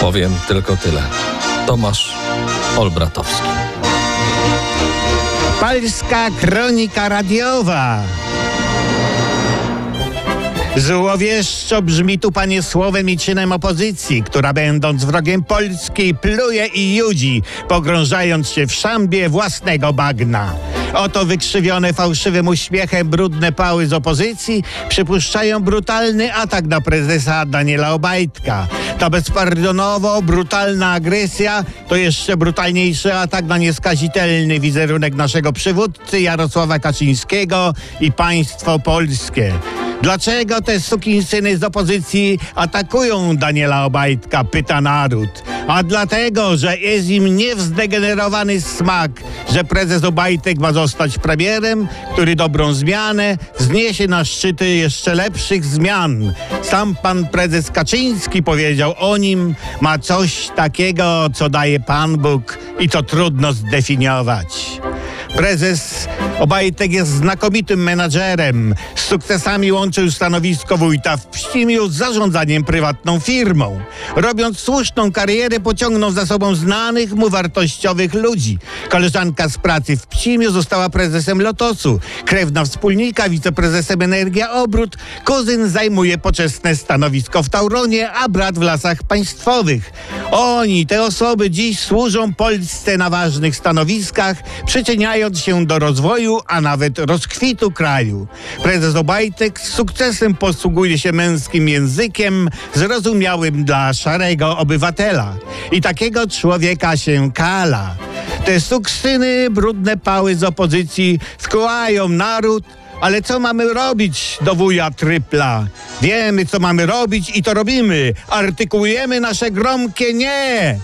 Powiem tylko tyle. Tomasz Olbratowski. Polska Kronika Radiowa. Złowieszczo brzmi tu panie słowem i czynem opozycji, która będąc wrogiem Polski pluje i judzi, pogrążając się w szambie własnego bagna. Oto wykrzywione fałszywym uśmiechem brudne pały z opozycji przypuszczają brutalny atak na prezesa Daniela Obajtka. Ta bezpardonowo brutalna agresja to jeszcze brutalniejszy atak na nieskazitelny wizerunek naszego przywódcy Jarosława Kaczyńskiego i państwo polskie. Dlaczego te sukinsyny z opozycji atakują Daniela Obajtka, pyta naród. A dlatego, że jest im niewzdegenerowany smak, że prezes Obajtek ma zostać premierem, który dobrą zmianę wzniesie na szczyty jeszcze lepszych zmian. Sam pan prezes Kaczyński powiedział o nim, ma coś takiego, co daje Pan Bóg i to trudno zdefiniować. Prezes Obajtek jest znakomitym menadżerem. Z sukcesami łączył stanowisko wójta w Pścimiu z zarządzaniem prywatną firmą. Robiąc słuszną karierę pociągnął za sobą znanych mu wartościowych ludzi. Koleżanka z pracy w Pścimiu została prezesem Lotosu. Krewna wspólnika wiceprezesem Energia Obrót. Kuzyn zajmuje poczesne stanowisko w Tauronie, a brat w Lasach Państwowych. Oni, te osoby dziś służą Polsce na ważnych stanowiskach, przyczyniając się do rozwoju, a nawet rozkwitu kraju. Prezes Obajtek z sukcesem posługuje się męskim językiem, zrozumiałym dla szarego obywatela. I takiego człowieka się kala. Te suksyny, brudne pały z opozycji wkłają naród, ale co mamy robić do wuja Trypla? Wiemy, co mamy robić i to robimy. Artykułujemy nasze gromkie nie.